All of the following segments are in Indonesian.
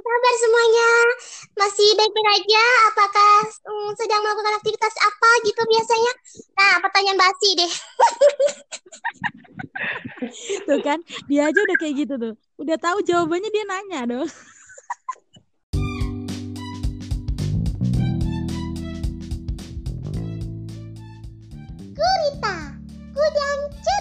kabar semuanya? Masih baik-baik aja? Apakah mm, sedang melakukan aktivitas apa gitu biasanya? Nah, pertanyaan basi deh. Tuh kan, dia aja udah kayak gitu tuh. Udah tahu jawabannya dia nanya dong. Gurita, Gudang Cerita.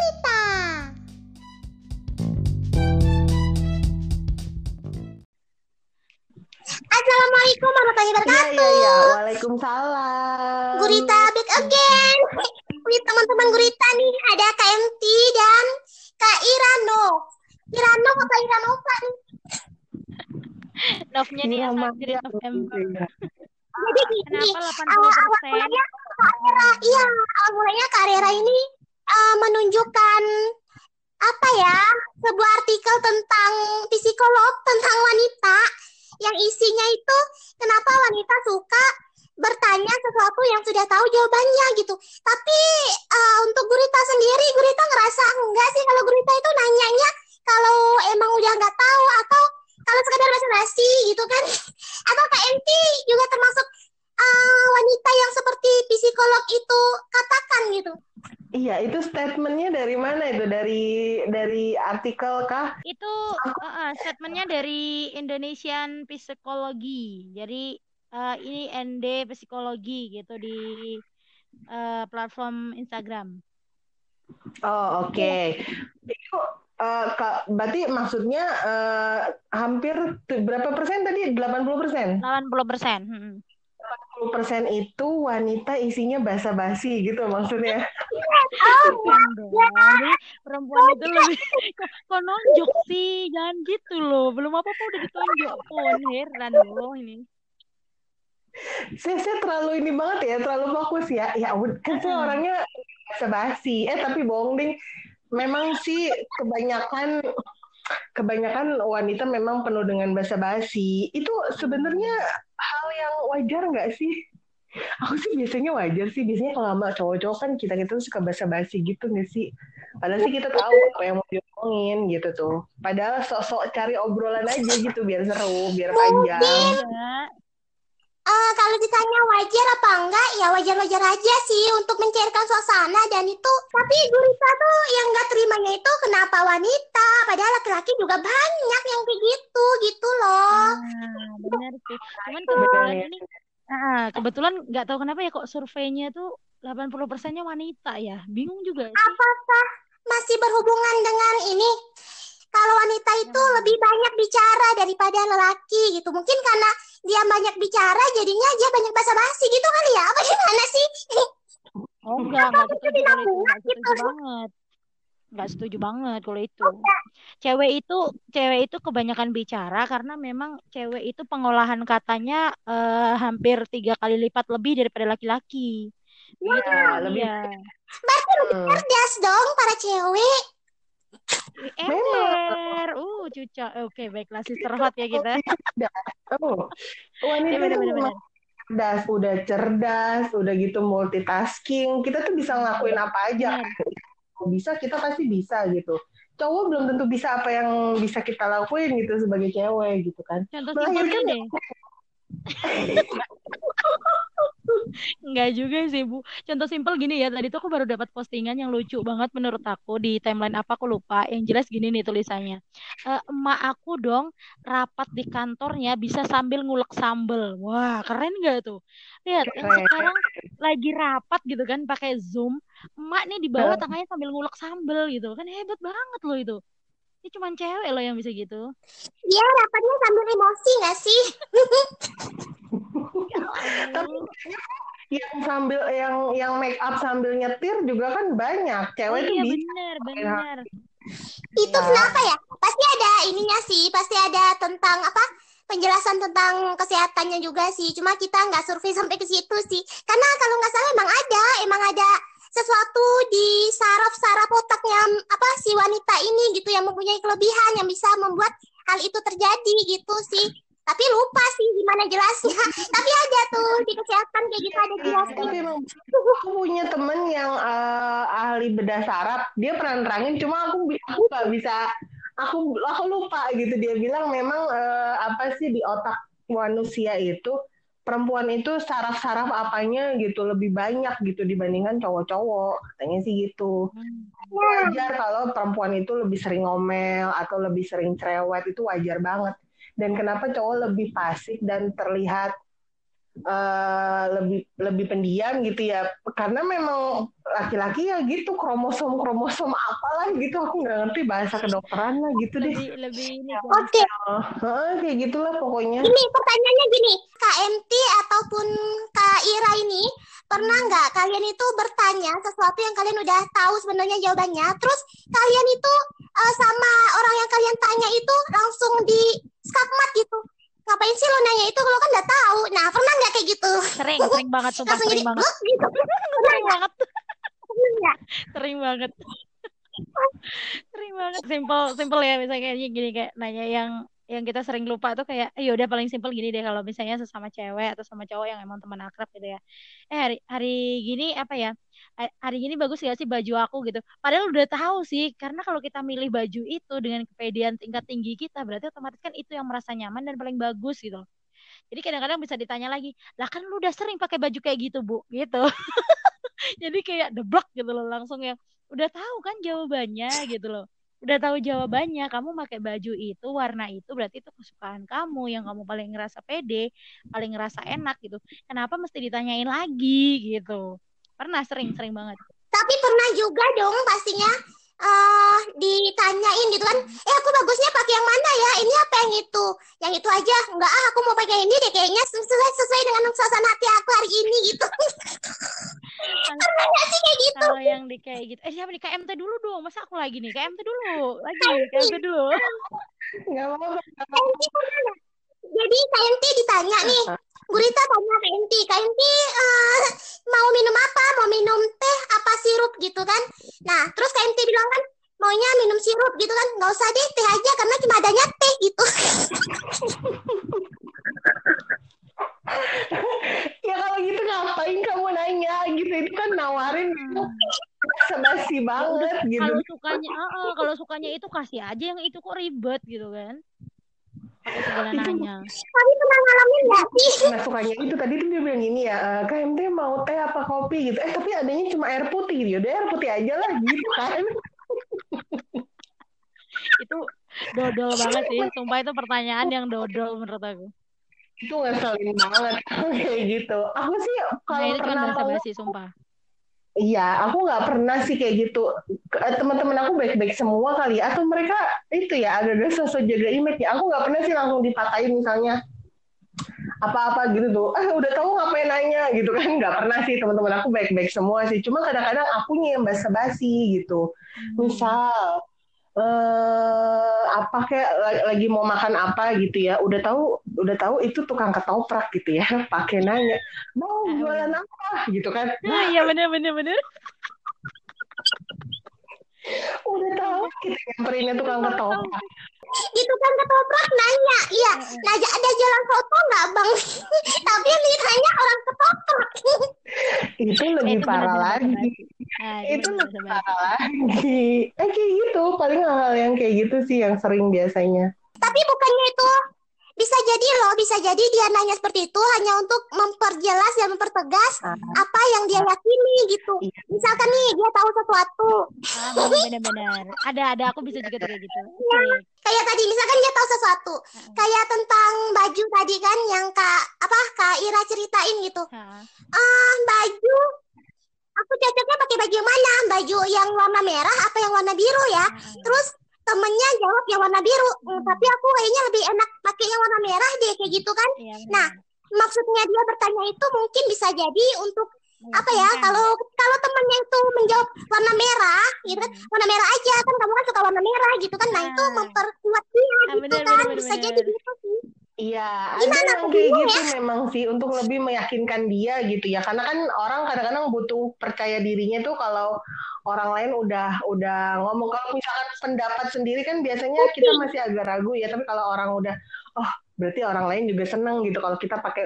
Assalamualaikum warahmatullahi Iya, wabarakatuh. iya, iya. Waalaikumsalam. Gurita back again. With teman-teman Gurita nih ada Kak MT dan Kak Irano. Irano apa Kak Iranova nih? Novnya nih Iya, yang Mak. jadi November. Jadi gini, Kenapa awal 80 awal mulanya Kak Rera, iya awal mulanya Kak Rera ini eh, menunjukkan apa ya sebuah artikel tentang psikolog tentang wanita yang isinya itu kenapa wanita suka bertanya sesuatu yang sudah tahu jawabannya gitu. Tapi eh, untuk Gurita sendiri, Gurita ngerasa enggak sih kalau Gurita itu nanyanya kalau emang udah nggak tahu atau kalau sekadar basa-basi gitu kan? Atau Kak Enti juga termasuk eh, wanita yang seperti psikolog itu katakan gitu. Iya, itu statementnya dari mana itu? Dari dari artikel kah? Itu uh, uh, statementnya dari Indonesian Psikologi. Jadi uh, ini ND Psikologi gitu di uh, platform Instagram. Oh, oke. Itu eh, ka- berarti maksudnya eh, hampir berapa persen tadi? 80 persen? 80 persen. Hmm. 80 persen itu wanita isinya basa-basi gitu maksudnya. Dong. Jadi perempuan itu lebih kok, nonjok sih? Jangan gitu loh. Belum apa-apa udah ditonjok pun. Heran loh ini. Saya, saya terlalu ini banget ya, terlalu fokus ya. Ya, kan saya orangnya basa-basi. Eh, tapi bohong ding. Memang sih kebanyakan kebanyakan wanita memang penuh dengan basa-basi. Itu sebenarnya hal yang wajar nggak sih? Aku sih biasanya wajar sih. Biasanya kalau sama cowok-cowok kan kita kita tuh suka basa-basi gitu nggak sih? Padahal sih kita tahu apa yang mau diomongin gitu tuh. Padahal sok-sok cari obrolan aja gitu biar seru, biar panjang. Eh, kalau ditanya wajar apa enggak, ya wajar-wajar aja sih untuk mencairkan suasana dan itu. Tapi Gurita tuh yang nggak terimanya itu kenapa wanita, padahal laki-laki juga banyak yang kayak gitu, gitu loh. Nah, benar sih. Cuman kebetulan ya. ini ah, kebetulan nggak tahu kenapa ya kok surveinya tuh 80 persennya wanita ya. Bingung juga sih. Apakah masih berhubungan dengan ini? Kalau wanita itu Hmm. lebih banyak bicara daripada lelaki gitu. Mungkin karena dia banyak bicara, jadinya dia banyak basa-basi gitu kali ya? Apa gimana sih? Oh enggak, enggak gitu? setuju banget. Enggak setuju banget kalau itu. Cewek itu, cewek itu kebanyakan bicara karena memang cewek itu pengolahan katanya eh, hampir tiga kali lipat lebih daripada laki-laki. Ya, memang lebih dia. Berarti lebih Hmm. cerdas dong para cewek. Ember, uh, cuca. Oke, baiklah, sister hot ya kita. Oh, Ya wanita tuh benar-benar. memang cerdas, udah cerdas, udah gitu multitasking. Kita tuh bisa ngelakuin apa aja. Benar. Bisa, kita pasti bisa gitu. Cowok belum tentu bisa apa yang bisa kita lakuin gitu sebagai cewek gitu kan. Contoh Melahirkan simpelnya deh. Enggak juga sih, Bu. Contoh simpel gini ya, tadi tuh aku baru dapat postingan yang lucu banget menurut aku di timeline apa aku lupa. Yang jelas gini nih tulisannya. Eh, emak aku dong rapat di kantornya bisa sambil ngulek sambel. Wah, keren gak tuh? Lihat, Keren. sekarang lagi rapat gitu kan pakai Zoom. Emak nih di bawah tangannya sambil ngulek sambel gitu. Kan hebat banget loh itu. Ini cuman cewek loh yang bisa gitu. Dia rapatnya sambil emosi nggak sih? Tapi kayaknya yang sambil yang yang make up sambil nyetir juga kan banyak. Cewek tuh iya bisa. bener, bener. Itu Ya. kenapa ya? Pasti ada ininya sih, pasti ada tentang apa? Penjelasan tentang kesehatannya juga sih. Cuma kita nggak survei sampai ke situ sih. Karena kalau nggak salah emang ada, emang ada sesuatu di saraf-saraf otaknya apa si wanita ini gitu yang mempunyai kelebihan yang bisa membuat hal itu terjadi gitu sih. Tapi lupa sih gimana jelasnya. Tapi ada tuh di kesehatan kayak gitu ada jelasnya. Tapi emang aku punya temen yang eh, ahli bedah saraf, dia pernah nerangin, cuma aku aku nggak bisa, aku aku lupa gitu. Dia bilang memang eh, apa sih di otak manusia itu perempuan itu saraf-saraf apanya gitu lebih banyak gitu dibandingkan cowok-cowok katanya sih gitu. Wajar kalau perempuan itu lebih sering ngomel atau lebih sering cerewet itu wajar banget. Dan kenapa cowok lebih pasif dan terlihat uh, lebih lebih pendiam gitu ya. Karena memang laki-laki ya gitu kromosom kromosom apalah gitu. Aku nggak ngerti bahasa kedokteran lah gitu deh. Lebih lebih ini oke. Okay. uh, kayak gitulah pokoknya. Ini pertanyaannya gini KMT ataupun Kak Ira ini pernah nggak kalian itu bertanya sesuatu yang kalian udah tahu sebenarnya jawabannya? Terus kalian itu uh, sama orang yang kalian tanya itu langsung di skakmat gitu ngapain sih lo nanya itu? Kalau kan udah tahu. Nah pernah nggak kayak gitu? Sering sering banget tuh sering banget. Gitu. sering banget. Sering banget. Sering banget. Simple simple ya misalnya kayak gini kayak nanya yang yang kita sering lupa tuh kayak ya udah paling simpel gini deh kalau misalnya sesama cewek atau sama cowok yang emang teman akrab gitu ya. Eh hari hari gini apa ya hari ini bagus gak sih baju aku? Gitu. Padahal udah tahu sih karena kalau kita milih baju itu dengan kepedean tingkat tinggi kita berarti otomatis kan itu yang merasa nyaman dan paling bagus gitu jadi kadang-kadang bisa ditanya lagi lah kan lu udah sering pakai baju kayak gitu bu? Gitu. Jadi kayak deblok gitu loh langsung yang udah tahu kan jawabannya gitu loh udah tahu jawabannya kamu pakai baju itu warna itu berarti itu kesukaan kamu. Yang kamu paling ngerasa pede paling ngerasa enak gitu. Kenapa mesti ditanyain lagi gitu? Pernah sering sering banget. Tapi pernah juga dong pastinya uh, ditanyain gitu kan eh aku bagusnya pakai yang mana ya ini apa yang itu yang itu aja enggak ah aku mau pakai ini deh kayaknya sesuai sesuai dengan suasana hati aku hari ini gitu Pernah sih kayak gitu? Kalau yang di kayak gitu. Eh siapa nih? KMT dulu dong. Masa aku lagi nih? KMT dulu. Lagi. KMT dulu. Enggak apa-apa. Jadi KMT ditanya nih. Gurita tanya KMT. KMT uh, mau minum apa? Mau minum teh apa sirup gitu kan? Nah, terus KMT bilang kan, maunya minum sirup gitu kan? Nggak usah deh, teh aja karena cuma adanya teh gitu. ya kalau gitu ngapain kamu nanya gitu itu kan nawarin sebasi banget gitu kalau sukanya uh, kalau sukanya itu kasih aja yang itu kok ribet gitu kan segala nanya. Tapi pernah ngalamin nggak sih? Nah sukanya itu tadi tuh dia bilang gini ya uh, eh, KMT mau teh apa kopi gitu. Eh tapi adanya cuma air putih gitu ya. Udah air putih aja lah gitu kan. Itu dodol banget sih. Sumpah itu pertanyaan yang dodol menurut aku. Itu ngeselin banget. Kayak gitu. Aku sih nah, kalau nah, pernah bahasa basi sumpah Iya, aku nggak pernah sih kayak gitu. Eh, teman-teman aku baik-baik semua kali. Atau mereka itu ya ada ada sosok jaga image ya. Aku nggak pernah sih langsung dipatahin misalnya apa-apa gitu tuh. Eh udah tahu ngapain nanya gitu kan? Nggak pernah sih teman-teman aku baik-baik semua sih. Cuma kadang-kadang aku yang basa-basi gitu. Hmm. Misal eh apa kayak lagi mau makan apa gitu ya udah tahu udah tahu itu tukang ketoprak gitu ya pakai nanya mau jualan apa gitu kan. Nah, iya bener bener bener. Udah tahu. Kita nyamperin tukang ketoprak. Itu kan ketoprak nanya iya nah ada jalan foto nggak bang? Tapi yang ditanya orang ketoprak. Itu lebih itu parah lagi. Nah, itu lebih parah lagi. Eh kayak gitu. Paling hal-hal yang kayak gitu sih yang sering biasanya. Tapi bukannya bisa jadi loh, bisa jadi dia nanya seperti itu hanya untuk memperjelas dan mempertegas uh, apa yang dia yakini gitu. Iya. Misalkan nih dia tahu sesuatu. Ah, benar-benar. Ada ada aku bisa juga kayak gitu. Ya, kayak tadi misalkan dia tahu sesuatu. Uh, kayak tentang baju tadi kan yang Kak apa Kak Ira ceritain gitu. Ah, uh, uh, baju aku cocoknya pakai baju mana? Baju yang warna merah apa yang warna biru ya? Uh, Terus temennya jawab yang warna biru. Hmm. tapi aku kayaknya lebih enak pakai yang warna merah deh kayak gitu kan. Ya, nah maksudnya dia bertanya itu mungkin bisa jadi untuk ya, apa ya kalau kalau temennya itu menjawab warna merah gitu kan. Warna merah aja kan kamu kan suka warna merah gitu kan. Nah, itu memperkuat dia ah, gitu bener, kan. bener, bisa bener, jadi gitu sih Iya, ada yang kayak gitu ya? memang sih untuk lebih meyakinkan dia gitu ya. Karena kan orang kadang-kadang butuh percaya dirinya tuh kalau orang lain udah udah ngomong kalau misalkan pendapat sendiri kan biasanya kita masih agak ragu ya. Tapi kalau orang udah oh berarti orang lain juga seneng gitu kalau kita pakai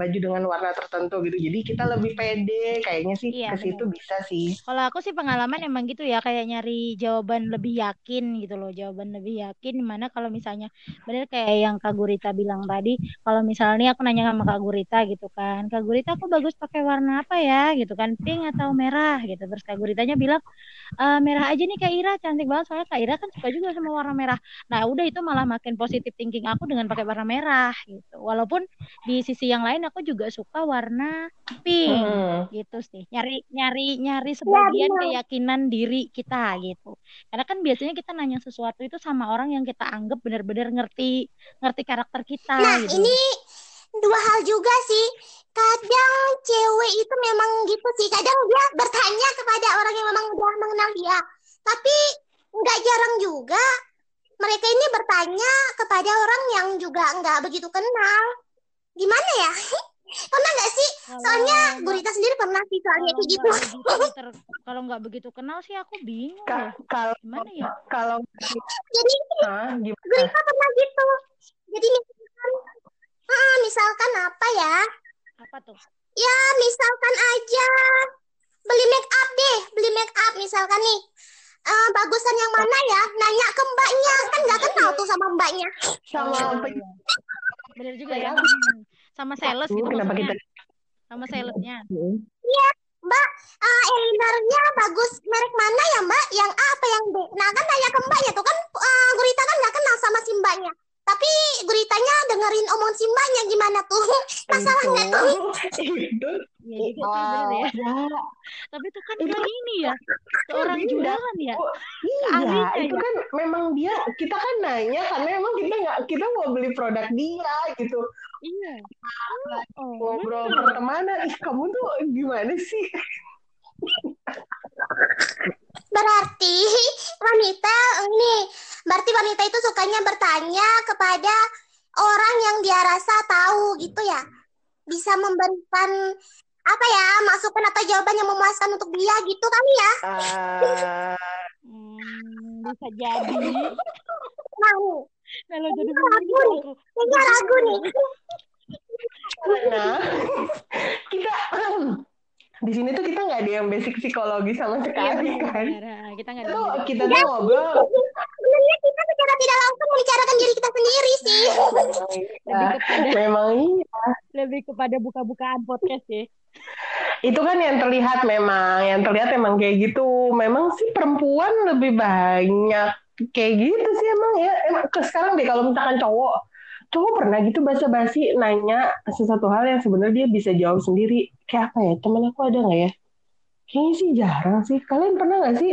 baju dengan warna tertentu gitu. Jadi kita lebih pede kayaknya sih Iya, ke situ bisa sih. Kalau aku sih pengalaman emang gitu ya kayak nyari jawaban lebih yakin gitu loh jawaban lebih yakin. Di mana kalau misalnya bener kayak yang Kak Gurita bilang tadi kalau misalnya aku nanya sama Kak Gurita gitu kan Kak Gurita aku bagus pakai warna apa ya? Gitu kan pink atau merah? Gitu. Terus Kak Guritanya bilang e, merah aja nih Kak Ira cantik banget. Soalnya Kak Ira kan suka juga sama warna merah. Nah udah itu malah makin positif thinking aku dengan pakai warna merah gitu walaupun di sisi yang lain aku juga suka warna pink Hmm. gitu sih nyari nyari nyari sebagian benar. keyakinan diri kita gitu karena kan biasanya kita nanya sesuatu itu sama orang yang kita anggap benar-benar ngerti ngerti karakter kita Nah, gitu ini dua hal juga sih. Kadang cewek itu memang gitu sih. Kadang dia bertanya kepada orang yang memang udah mengenal dia. Tapi nggak jarang juga mereka ini bertanya kepada orang yang juga nggak begitu kenal. Gimana ya? Pernah nggak sih? kalau Soalnya Gurita sendiri pernah sih soalnya kayak gitu. ter, kalau nggak begitu kenal sih aku bingung Ka- ya kalau gimana ya kalau Jadi gimana Gurita pernah gitu. Jadi misalkan, ah, misalkan apa ya? apa tuh Ya, misalkan aja beli make up deh, beli make up misalkan nih. Eh, bagusan yang mana ya? Nanya ke mbaknya, kan nggak kenal tuh sama mbaknya. sama iya bener juga ya sama sales gitu kenapa maksudnya kita sama salesnya Iya, mbak, eh eyelinernya bagus merek mana ya mbak? Yang A apa yang B? Nah kan nanya ke mbaknya tuh kan eh, Gurita kan nggak kenal sama si mbaknya. Tapi Guritanya dengerin omong si mbaknya gimana tuh? Masalah nggak tuh? Iya juga ya. Ya tapi itu kan itu ke ini ya seorang jualan ya? Oh, iya itu ya. kan memang dia kita kan nanya karena emang kita nggak kita mau beli produk dia gitu. Iya. Oh ngobrol bener. pertemanan. Ih kamu tuh gimana sih? Berarti wanita ini, berarti wanita itu sukanya bertanya kepada orang yang dia rasa tahu gitu ya. Bisa memberikan apa ya, masukan atau jawaban yang memuaskan untuk dia gitu kali ya. Ah, Hmm, bisa jadi Mau. kalau jadi Ragu nih, kayaknya ragu nih. karena kita di sini tuh kita nggak ada yang basic psikologi sama iya sekali benar kan? benar. Kita nggak ada tuh kita tuh ngobrol. Sebenarnya kita secara tidak langsung membicarakan diri kita sendiri sih. lebih kepada memang iya. Lebih kepada buka-bukaan podcast ya itu kan yang terlihat memang yang terlihat emang kayak gitu. Memang sih perempuan lebih banyak kayak gitu sih emang ya. Emang ke sekarang deh kalau misalkan cowok cowok pernah gitu basa-basi nanya sesuatu hal yang sebenarnya dia bisa jawab sendiri. Kayak apa ya teman aku ada nggak ya? Kayaknya sih jarang sih. Kalian pernah nggak sih?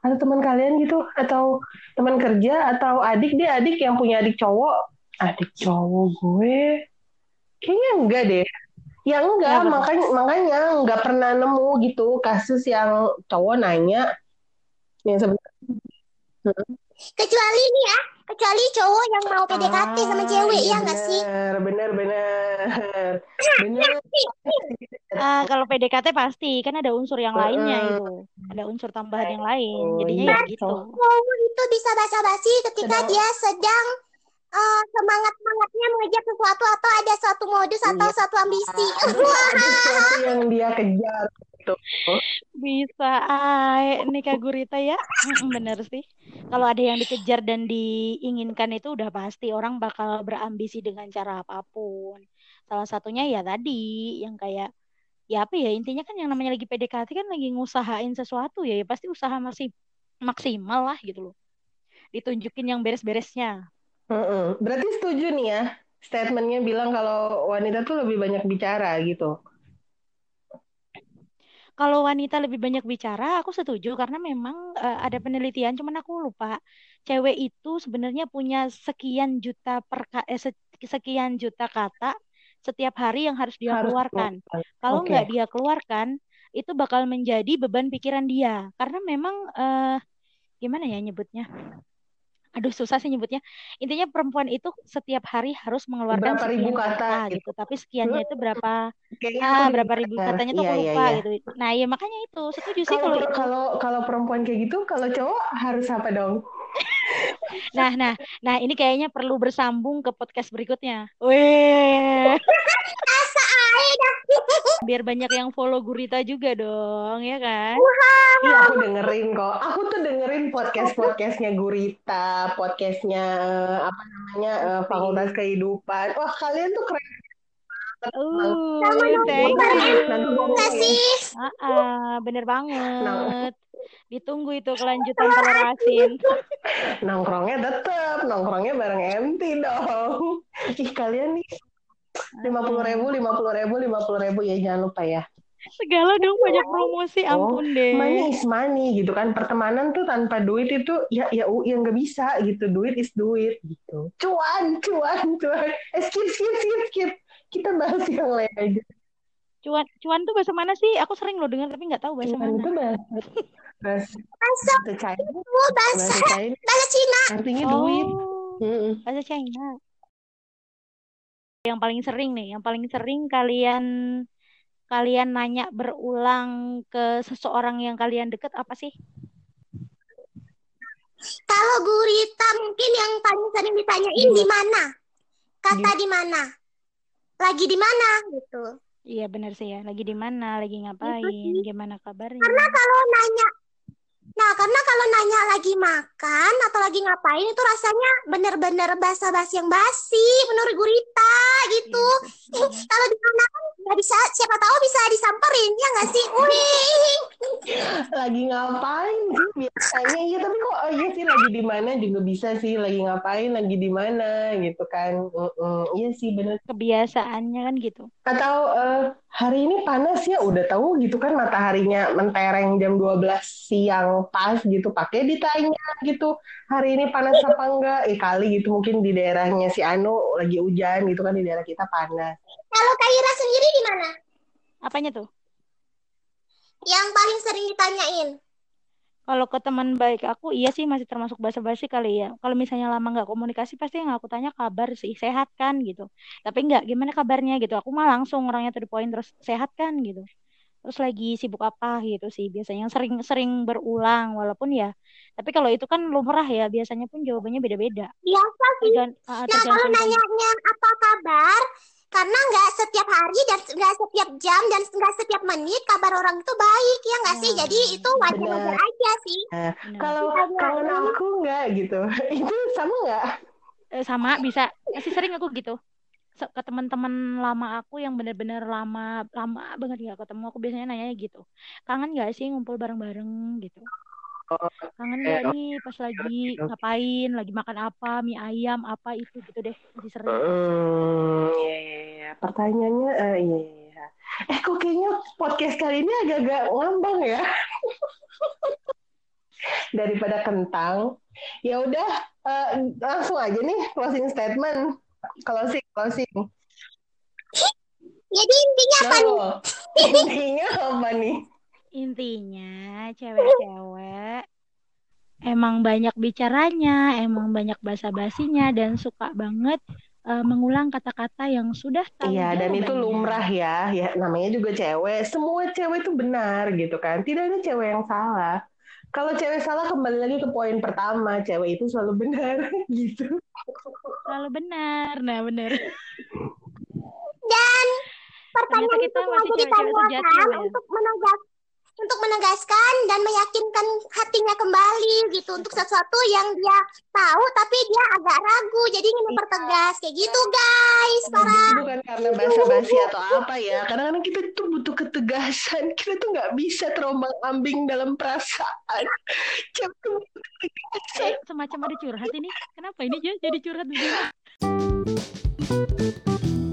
Ada teman kalian gitu? Atau teman kerja? Atau adik dia adik yang punya adik cowok? Adik cowok gue? Kayaknya enggak deh. Ya enggak tuh? makanya makanya nggak pernah nemu gitu kasus yang cowok nanya yang sebenarnya Kecuali nih ya, kecuali cowok yang mau PDKT sama cewek iya ya nggak sih? bener bener bener Ah, kalau PDKT pasti kan ada unsur yang lainnya Heeh. itu ada unsur tambahan yang lain Oh, jadinya iya, ya gitu Cowok itu bisa basa-basi ketika Sedang- dia sedang eh, semangat-semangatnya mengejar sesuatu atau ada suatu modus atau Iya. suatu ambisi. ada sesuatu yang dia kejar gitu. Bisa ay nih Kak Gurita ya. Mm-mm, bener sih. Kalau ada yang dikejar dan diinginkan itu udah pasti orang bakal berambisi dengan cara apa pun. Salah satunya ya tadi yang kayak ya apa ya intinya kan yang namanya lagi PDKT kan lagi ngusahain sesuatu ya, ya pasti usaha masih maksimal lah gitu loh. Ditunjukin yang beres-beresnya. Heeh. berarti setuju nih ya statementnya bilang kalau wanita tuh lebih banyak bicara gitu Kalau wanita lebih banyak bicara, aku setuju karena memang eh, ada penelitian, cuman aku lupa. Cewek itu sebenarnya punya sekian juta per eh, se- sekian juta kata setiap hari yang harus dia harus keluarkan. keluar. Kalau Oke. nggak dia keluarkan, itu bakal menjadi beban pikiran dia. Karena memang eh, gimana ya nyebutnya? Aduh, susah sih nyebutnya. Intinya perempuan itu setiap hari harus mengeluarkan Berapa ribu kata kata gitu. gitu. Tapi sekiannya itu berapa Kayaknya ah berapa ribu dengar. katanya tuh Iya, aku iya, lupa iya. gitu. Nah, ya makanya itu setuju sih Kalau kalau kalau kalau perempuan kayak gitu, kalau cowok harus apa dong? Nah, nah, nah ini kayaknya perlu bersambung ke podcast berikutnya. Weh. Biar banyak yang follow Gurita juga dong, ya kan? Iya aku dengerin kok. Aku tuh dengerin podcast podcastnya Gurita, podcastnya eh, apa namanya eh, Fakultas Kehidupan. Wah kalian tuh keren. Uh, Sama thank you. Kasih. Ah, ah, bener Nah. banget. Ditunggu itu kelanjutan telur asin. Nongkrongnya tetep, nongkrongnya bareng MT dong. Ih kalian nih lima puluh ribu, lima puluh ribu, lima puluh ribu ya jangan lupa ya. Segala dong banyak promosi, Oh, ampun deh. money is money gitu kan. Pertemanan tuh tanpa duit itu ya ya ya nggak bisa gitu. Duit is duit gitu. Cuan, cuan, cuan. Eh skip, skip, skip, skip. Kita bahas yang lain aja. Cuan, cuan tuh bahasa mana sih? Aku sering loh dengar tapi nggak tahu bahasa Cuan itu mana. bahasa bahasa Bahasa bahasa China, itu bahasa bahasa Cina. Artinya duit. Oh, Mm-mm. bahasa China. Yang paling sering nih, yang paling sering kalian kalian nanya berulang ke seseorang yang kalian deket apa sih? Kalau gurita mungkin yang paling sering ditanyain di mana? Kata di mana? Lagi di mana gitu. Iya benar sih ya. Lagi di mana? Lagi ngapain? Gimana kabarnya? Karena kalau nanya Nah, karena kalau nanya lagi makan atau lagi ngapain itu rasanya bener-bener basa-basi yang basi menurut gurita gitu. Iya, kalau di mana kan nggak bisa, siapa tahu bisa disamperin ya nggak sih? Wih, Lagi ngapain sih biasanya? Iya tapi kok oh, iya sih lagi di mana juga bisa sih. Lagi ngapain? Lagi di mana gitu kan? Mm-mm. Iya sih bener. Kebiasaannya kan gitu. Atau eh, hari ini panas ya udah tahu gitu kan mataharinya mentereng jam 12 siang pas gitu pakai ditanya gitu hari ini panas apa enggak eh kali gitu mungkin di daerahnya si Anu lagi hujan gitu kan di daerah kita panas kalau Kaira sendiri di mana? Apanya tuh? Yang paling sering ditanyain? Kalau ke teman baik aku, iya sih masih termasuk basa-basi kali ya. Kalau misalnya lama nggak komunikasi, pasti yang aku tanya kabar sih, sehat kan gitu. Tapi nggak, gimana kabarnya gitu. Aku mah langsung orangnya to the point terus sehat kan gitu. Terus lagi sibuk apa gitu sih. Biasanya yang sering-sering berulang, walaupun ya. Tapi kalau itu kan lumrah ya, biasanya pun jawabannya beda-beda. Biasa sih. Tergan, ah, Nah, kalau nanyanya apa kabar, karena nggak setiap hari dan nggak setiap jam dan nggak setiap menit kabar orang itu baik ya nggak sih? Nah, Jadi itu wajar-wajar benar. aja sih. benar. kalau kangen aku enggak gitu itu sama enggak Eh, sama bisa masih sering aku gitu ke teman-teman lama aku yang bener-bener lama lama banget gak ketemu aku biasanya nanya gitu kangen gak sih ngumpul bareng-bareng gitu kangen gak nih pas lagi ngapain lagi makan apa mie ayam apa itu gitu deh masih sering Hmm, iya, iya, iya. Pertanyaannya, eh, iya, iya. Eh, kok kayaknya podcast kali ini agak-agak ngambang ya? Daripada kentang. Ya udah, eh, langsung aja nih closing statement. Closing, closing. Jadi intinya apa nih? Intinya apa nih? Intinya cewek-cewek emang banyak bicaranya emang banyak basa-basinya dan suka banget eh, mengulang kata-kata yang sudah tahu Iya, dan itu lumrah ya. Ya, namanya juga cewek. Semua cewek itu benar gitu kan. Tidak ada cewek yang salah. Kalau cewek salah kembali lagi ke poin pertama, cewek itu selalu benar gitu. Selalu benar. Nah, benar. Dan pertanyaan Ternyata itu kita masih cewek-cewek ya. untuk menegas untuk menegaskan dan meyakinkan hatinya kembali gitu untuk sesuatu yang dia tahu tapi dia agak ragu jadi ingin mempertegas kayak gitu guys para Jadi bukan karena basa-basi atau apa ya. Kadang-kadang kita tuh butuh ketegasan. Kita tuh nggak bisa terombang-ambing dalam perasaan. Tuh ketegasan. Eh, semacam ada curhat ini. Kenapa ini jadi jadi curhat begini?